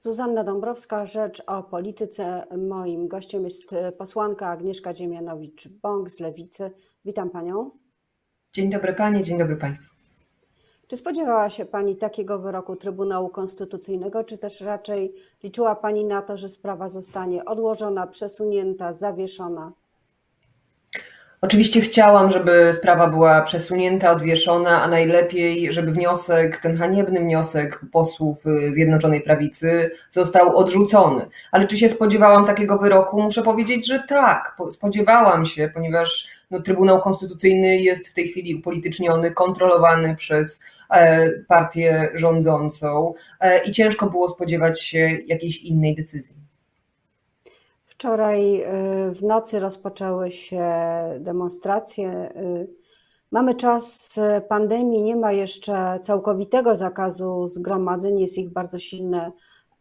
Zuzanna Dąbrowska, Rzecz o Polityce. Moim gościem jest posłanka Agnieszka Dziemianowicz-Bąk z Lewicy. Witam Panią. Dzień dobry Panie, dzień dobry Państwu. Czy spodziewała się Pani takiego wyroku Trybunału Konstytucyjnego, czy też raczej liczyła Pani na to, że sprawa zostanie odłożona, przesunięta, zawieszona? Oczywiście chciałam, żeby sprawa była przesunięta, odwieszona, a najlepiej, żeby wniosek, ten haniebny wniosek posłów Zjednoczonej Prawicy został odrzucony. Ale czy się spodziewałam takiego wyroku? Muszę powiedzieć, że tak, spodziewałam się, ponieważ no, Trybunał Konstytucyjny jest w tej chwili upolityczniony, kontrolowany przez e, partię rządzącą e, i ciężko było spodziewać się jakiejś innej decyzji. Wczoraj y, w nocy rozpoczęły się demonstracje. Y, mamy czas pandemii, nie ma jeszcze całkowitego zakazu zgromadzeń, jest ich bardzo silne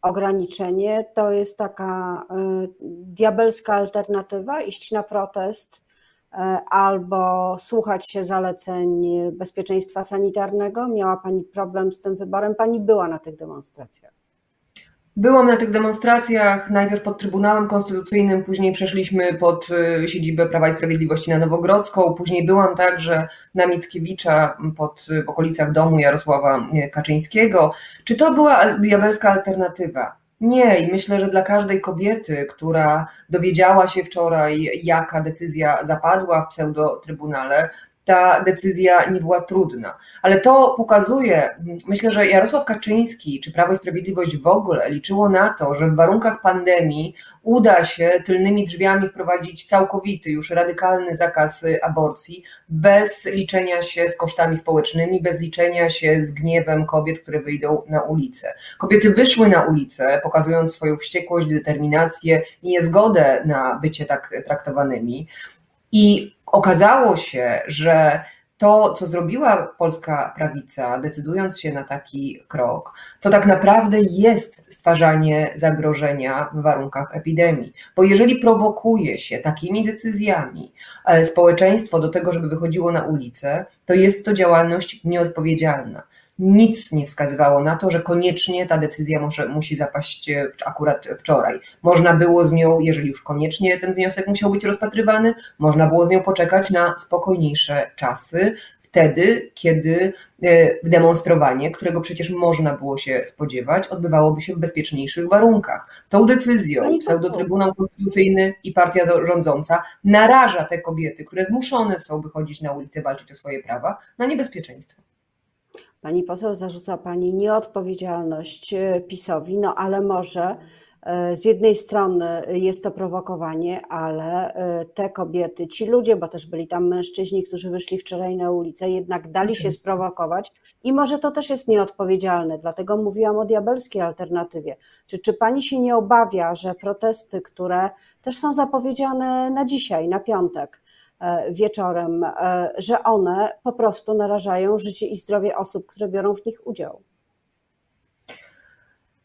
ograniczenie. To jest taka y, diabelska alternatywa iść na protest albo słuchać się zaleceń bezpieczeństwa sanitarnego. Miała Pani problem z tym wyborem? Pani była na tych demonstracjach. Byłam na tych demonstracjach, najpierw pod Trybunałem Konstytucyjnym, później przeszliśmy pod y, siedzibę Prawa i Sprawiedliwości na Nowogrodzką, później byłam także na Mickiewicza pod, w okolicach domu Jarosława y, Kaczyńskiego. Czy to była diabelska alternatywa? Nie, i myślę, że dla każdej kobiety, która dowiedziała się wczoraj, jaka decyzja zapadła w pseudo-trybunale, ta decyzja nie była trudna. Ale to pokazuje, myślę, że Jarosław Kaczyński czy Prawo i Sprawiedliwość w ogóle liczyło na to, że w warunkach pandemii uda się tylnymi drzwiami wprowadzić całkowity, już radykalny zakaz aborcji, bez liczenia się z kosztami społecznymi, bez liczenia się z gniewem kobiet, które wyjdą na ulicę. Kobiety wyszły na ulicę, pokazując swoją wściekłość, determinację i niezgodę na bycie tak traktowanymi. I okazało się, że to, co zrobiła polska prawica, decydując się na taki krok, to tak naprawdę jest stwarzanie zagrożenia w warunkach epidemii. Bo jeżeli prowokuje się takimi decyzjami e, społeczeństwo do tego, żeby wychodziło na ulicę, to jest to działalność nieodpowiedzialna nic nie wskazywało na to, że koniecznie ta decyzja może, musi zapaść e, akurat wczoraj. Można było z nią, jeżeli już koniecznie ten wniosek musiał być rozpatrywany, można było z nią poczekać na spokojniejsze czasy, wtedy, kiedy e, demonstrowanie, którego przecież można było się spodziewać, odbywałoby się w bezpieczniejszych warunkach. Tą decyzją pseudo-Trybunał Konstytucyjny i partia rządząca naraża te kobiety, które zmuszone są wychodzić na ulicę, walczyć o swoje prawa, na niebezpieczeństwo. Pani poseł zarzuca pani nieodpowiedzialność e, PiSowi, no ale może e, z jednej strony jest to prowokowanie, ale e, te kobiety, ci ludzie, bo też byli tam mężczyźni, którzy wyszli wczoraj na ulicę, jednak dali się sprowokować i może to też jest nieodpowiedzialne, dlatego mówiłam o diabelskiej alternatywie. Czy, czy pani się nie obawia, że protesty, które też są zapowiedziane na dzisiaj, na piątek, wieczorem, e, że one po prostu narażają życie i zdrowie osób, które biorą w nich udział.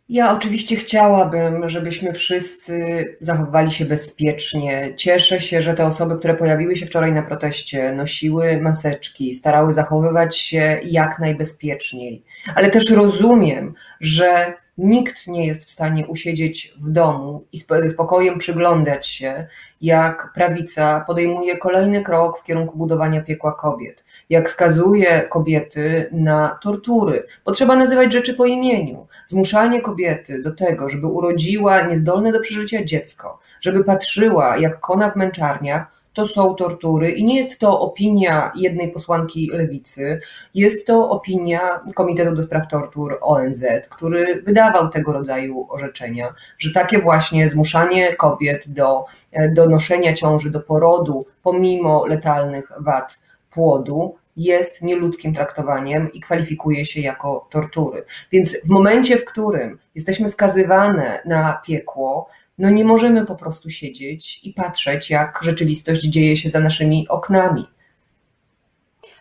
Ja oczywiście chciałabym, żebyśmy wszyscy zachowywali się bezpiecznie. Cieszę się, że te osoby, które pojawiły się wczoraj na proteście, nosiły maseczki, starały zachowywać się jak najbezpieczniej. Ale też rozumiem, że Nikt nie jest w stanie usiedzieć w domu i ze spokojem przyglądać się, jak prawica podejmuje kolejny krok w kierunku budowania piekła kobiet, jak skazuje kobiety na tortury, bo trzeba nazywać rzeczy po imieniu. Zmuszanie kobiety do tego, żeby urodziła niezdolne do przeżycia dziecko, żeby patrzyła, jak kona w męczarniach, to są tortury i nie jest to opinia jednej posłanki lewicy, jest to opinia Komitetu do Spraw Tortur ONZ, który wydawał tego rodzaju orzeczenia, że takie właśnie zmuszanie kobiet do, do noszenia ciąży, do porodu, pomimo letalnych wad płodu, jest nieludzkim traktowaniem i kwalifikuje się jako tortury. Więc w momencie, w którym jesteśmy skazywane na piekło, no nie możemy po prostu siedzieć i patrzeć, jak rzeczywistość dzieje się za naszymi oknami.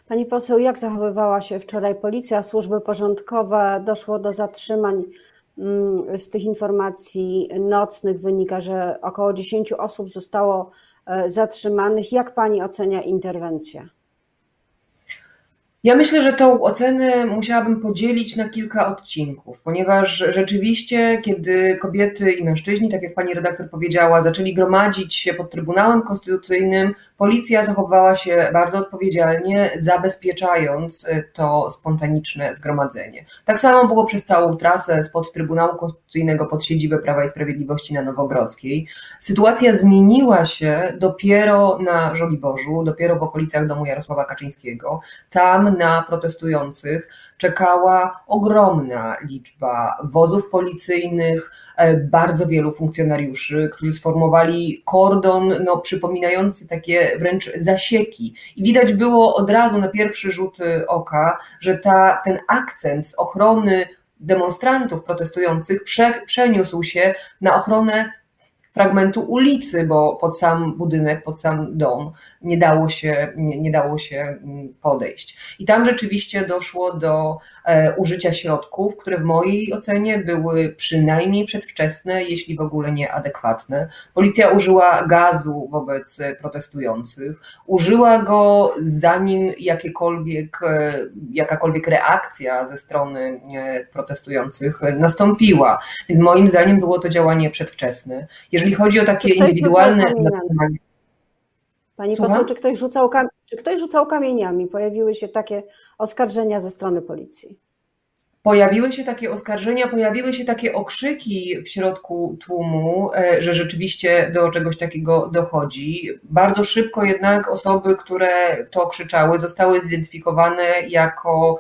Pani poseł, jak zachowywała się wczoraj policja, służby porządkowe? Doszło do zatrzymań. Mm, z tych informacji nocnych wynika, że około 10 osób zostało e, zatrzymanych. Jak pani ocenia interwencję? Ja myślę, że tą ocenę musiałabym podzielić na kilka odcinków, ponieważ rzeczywiście, kiedy kobiety i mężczyźni, tak jak pani redaktor powiedziała, zaczęli gromadzić się pod Trybunałem Konstytucyjnym, policja zachowała się bardzo odpowiedzialnie, zabezpieczając e, to spontaniczne zgromadzenie. Tak samo było przez całą trasę spod Trybunału Konstytucyjnego pod siedzibę Prawa i Sprawiedliwości na Nowogrodzkiej. Sytuacja zmieniła się dopiero na Żoliborzu, dopiero w okolicach domu Jarosława Kaczyńskiego. Tam na protestujących czekała ogromna liczba wozów policyjnych, e, bardzo wielu funkcjonariuszy, którzy sformowali kordon no, przypominający takie wręcz zasieki. I widać było od razu na pierwszy rzut oka, że ta, ten akcent z ochrony demonstrantów protestujących prze, przeniósł się na ochronę fragmentu ulicy, bo pod sam budynek, pod sam dom nie dało się, nie, nie dało się mm, podejść. I tam rzeczywiście doszło do e, użycia środków, które w mojej ocenie były przynajmniej przedwczesne, jeśli w ogóle nieadekwatne. Policja użyła gazu wobec protestujących, użyła go zanim jakiekolwiek, e, jakakolwiek reakcja ze strony e, protestujących nastąpiła. Więc moim zdaniem było to działanie przedwczesne. Jeżeli chodzi o takie indywidualne. Pani Słucham? poseł, czy ktoś, rzucał czy ktoś rzucał kamieniami? Pojawiły się takie oskarżenia ze strony policji? Pojawiły się takie oskarżenia, pojawiły się takie okrzyki w środku tłumu, e, że rzeczywiście do czegoś takiego dochodzi. Bardzo szybko jednak osoby, które to krzyczały, zostały zidentyfikowane jako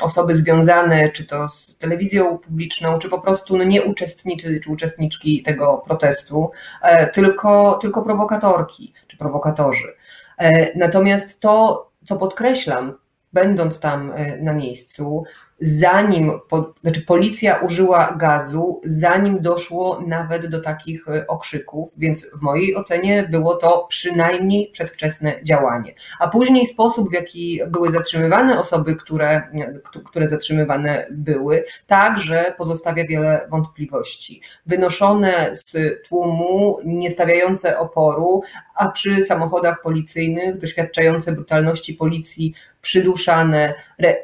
osoby związane, czy to z telewizją publiczną, czy po prostu no nie uczestnicy, czy uczestniczki tego protestu, e, tylko, tylko prowokatorki, czy prowokatorzy. E, natomiast to, co podkreślam, będąc tam e, na miejscu, zanim, po, znaczy policja użyła gazu, zanim doszło nawet do takich e, okrzyków, więc w mojej ocenie było to przynajmniej przedwczesne działanie. A później sposób, w jaki były zatrzymywane osoby, które, które zatrzymywane były, także pozostawia wiele wątpliwości. Wynoszone z tłumu, nie stawiające oporu, a przy samochodach policyjnych doświadczające brutalności policji przyduszane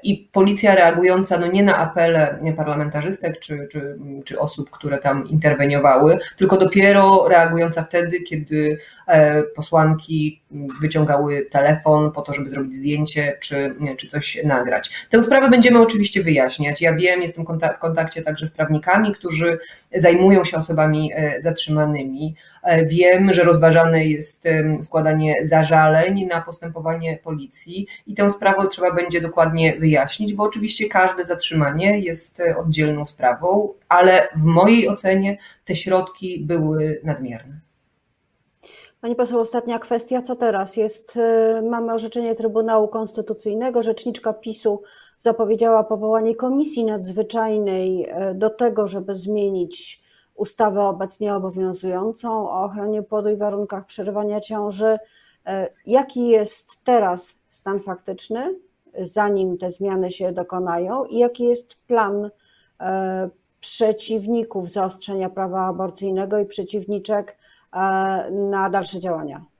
i policja reagująca no nie na apele parlamentarzystek czy, czy, czy osób, które tam interweniowały, tylko dopiero reagująca wtedy, kiedy e, posłanki wyciągały telefon po to, żeby zrobić zdjęcie czy, czy coś nagrać. Tę sprawę będziemy oczywiście wyjaśniać. Ja wiem, jestem w kontakcie także z prawnikami, którzy zajmują się osobami e, zatrzymanymi. E, wiem, że rozważane jest składanie zażaleń na postępowanie policji i tę sprawę trzeba będzie dokładnie wyjaśnić, bo oczywiście każde zatrzymanie jest e, oddzielną sprawą, ale w mojej ocenie te środki były nadmierne. Pani poseł, ostatnia kwestia, co teraz? Jest, e, mamy orzeczenie Trybunału Konstytucyjnego, rzeczniczka PiSu zapowiedziała powołanie komisji nadzwyczajnej do tego, żeby zmienić ustawę obecnie obowiązującą o ochronie płodu i warunkach przerywania ciąży. E, jaki jest teraz stan faktyczny, zanim te zmiany się dokonają, i jaki jest plan e, przeciwników zaostrzenia prawa aborcyjnego i przeciwniczek e, na dalsze działania?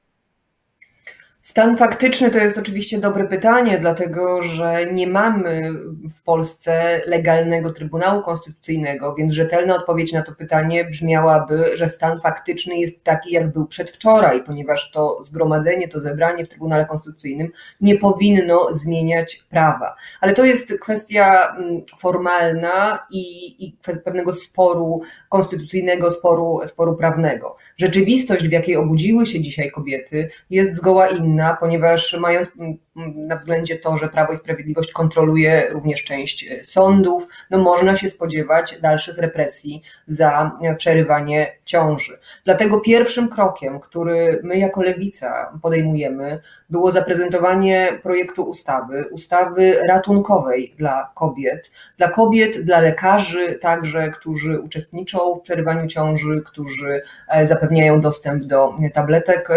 Stan faktyczny to jest oczywiście dobre pytanie, dlatego że nie mamy w Polsce legalnego Trybunału Konstytucyjnego, więc rzetelna odpowiedź na to pytanie brzmiałaby, że stan faktyczny jest taki, jak był przedwczoraj, ponieważ to zgromadzenie, to zebranie w Trybunale Konstytucyjnym nie powinno zmieniać prawa. Ale to jest kwestia mm, formalna i, i pewnego sporu konstytucyjnego, sporu, sporu prawnego. Rzeczywistość, w jakiej obudziły się dzisiaj kobiety, jest zgoła inna ponieważ mając na względzie to, że Prawo i Sprawiedliwość kontroluje również część e, sądów, no można się spodziewać dalszych represji za e, przerywanie ciąży. Dlatego pierwszym krokiem, który my jako lewica podejmujemy, było zaprezentowanie projektu ustawy, ustawy ratunkowej dla kobiet, dla kobiet, dla lekarzy także, którzy uczestniczą w przerywaniu ciąży, którzy e, zapewniają dostęp do tabletek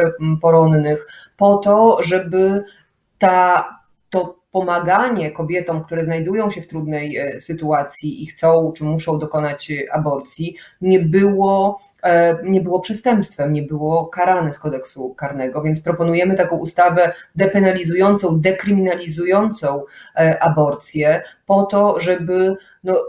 poronnych, po to, żeby ta, to pomaganie kobietom, które znajdują się w trudnej e, sytuacji i chcą czy muszą dokonać aborcji, nie było e, nie było przestępstwem, nie było karane z kodeksu karnego, więc proponujemy taką ustawę depenalizującą, dekryminalizującą e, aborcję po to, żeby no,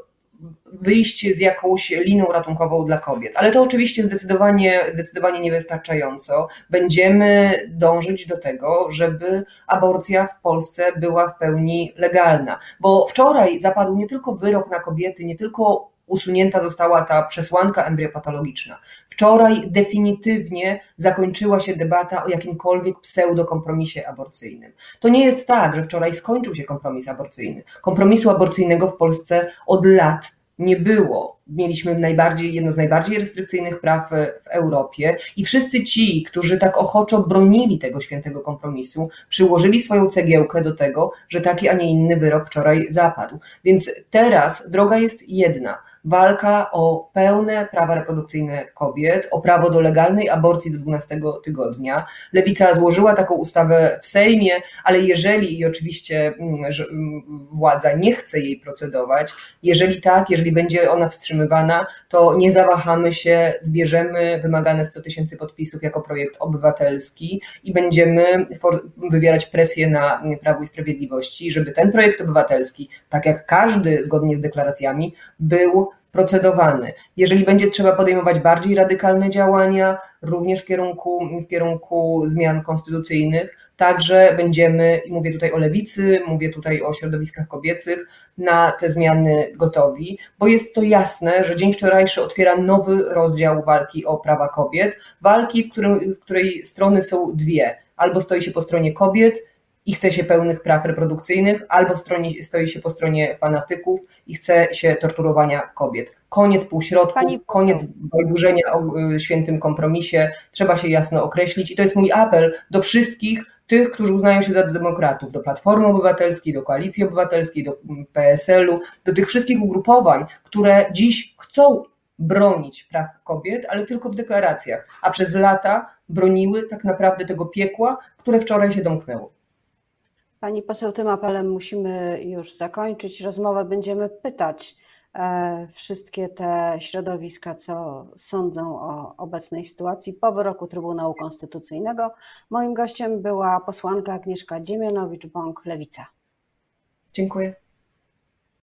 wyjść z jakąś liną ratunkową dla kobiet. Ale to oczywiście zdecydowanie, zdecydowanie niewystarczająco. Będziemy dążyć do tego, żeby aborcja w Polsce była w pełni legalna. Bo wczoraj zapadł nie tylko wyrok na kobiety, nie tylko usunięta została ta przesłanka embriopatologiczna. Wczoraj definitywnie zakończyła się debata o jakimkolwiek pseudokompromisie aborcyjnym. To nie jest tak, że wczoraj skończył się kompromis aborcyjny. Kompromisu aborcyjnego w Polsce od lat nie było. Mieliśmy najbardziej, jedno z najbardziej restrykcyjnych praw w Europie i wszyscy ci, którzy tak ochoczo bronili tego świętego kompromisu, przyłożyli swoją cegiełkę do tego, że taki, a nie inny wyrok wczoraj zapadł. Więc teraz droga jest jedna walka o pełne prawa reprodukcyjne kobiet, o prawo do legalnej aborcji do 12 tygodnia. Lewica złożyła taką ustawę w Sejmie, ale jeżeli i oczywiście mm, mm, władza nie chce jej procedować, jeżeli tak, jeżeli będzie ona wstrzymywana, to nie zawahamy się, zbierzemy wymagane 100 tysięcy podpisów jako projekt obywatelski i będziemy wywierać presję na Prawo i Sprawiedliwości, żeby ten projekt obywatelski, tak jak każdy zgodnie z deklaracjami, był procedowany. Jeżeli będzie trzeba podejmować bardziej radykalne działania, również w kierunku, w kierunku zmian konstytucyjnych, także będziemy, mówię tutaj o lewicy, mówię tutaj o środowiskach kobiecych, na te zmiany gotowi, bo jest to jasne, że dzień wczorajszy otwiera nowy rozdział walki o prawa kobiet, walki, w, którym, w której strony są dwie. Albo stoi się po stronie kobiet i chce się pełnych praw reprodukcyjnych, albo stronie, stoi się po stronie fanatyków i chce się torturowania kobiet. Koniec półśrodków, Pani... koniec bajdurzenia o y, świętym kompromisie, trzeba się jasno określić i to jest mój apel do wszystkich tych, którzy uznają się za demokratów, do Platformy Obywatelskiej, do Koalicji Obywatelskiej, do mm, PSL-u, do tych wszystkich ugrupowań, które dziś chcą bronić praw kobiet, ale tylko w deklaracjach, a przez lata broniły tak naprawdę tego piekła, które wczoraj się domknęło. Pani poseł, tym apelem musimy już zakończyć rozmowę. Będziemy pytać e, wszystkie te środowiska, co sądzą o obecnej sytuacji po wyroku Trybunału Konstytucyjnego. Moim gościem była posłanka Agnieszka Dziemianowicz-Bąk, Lewica. Dziękuję.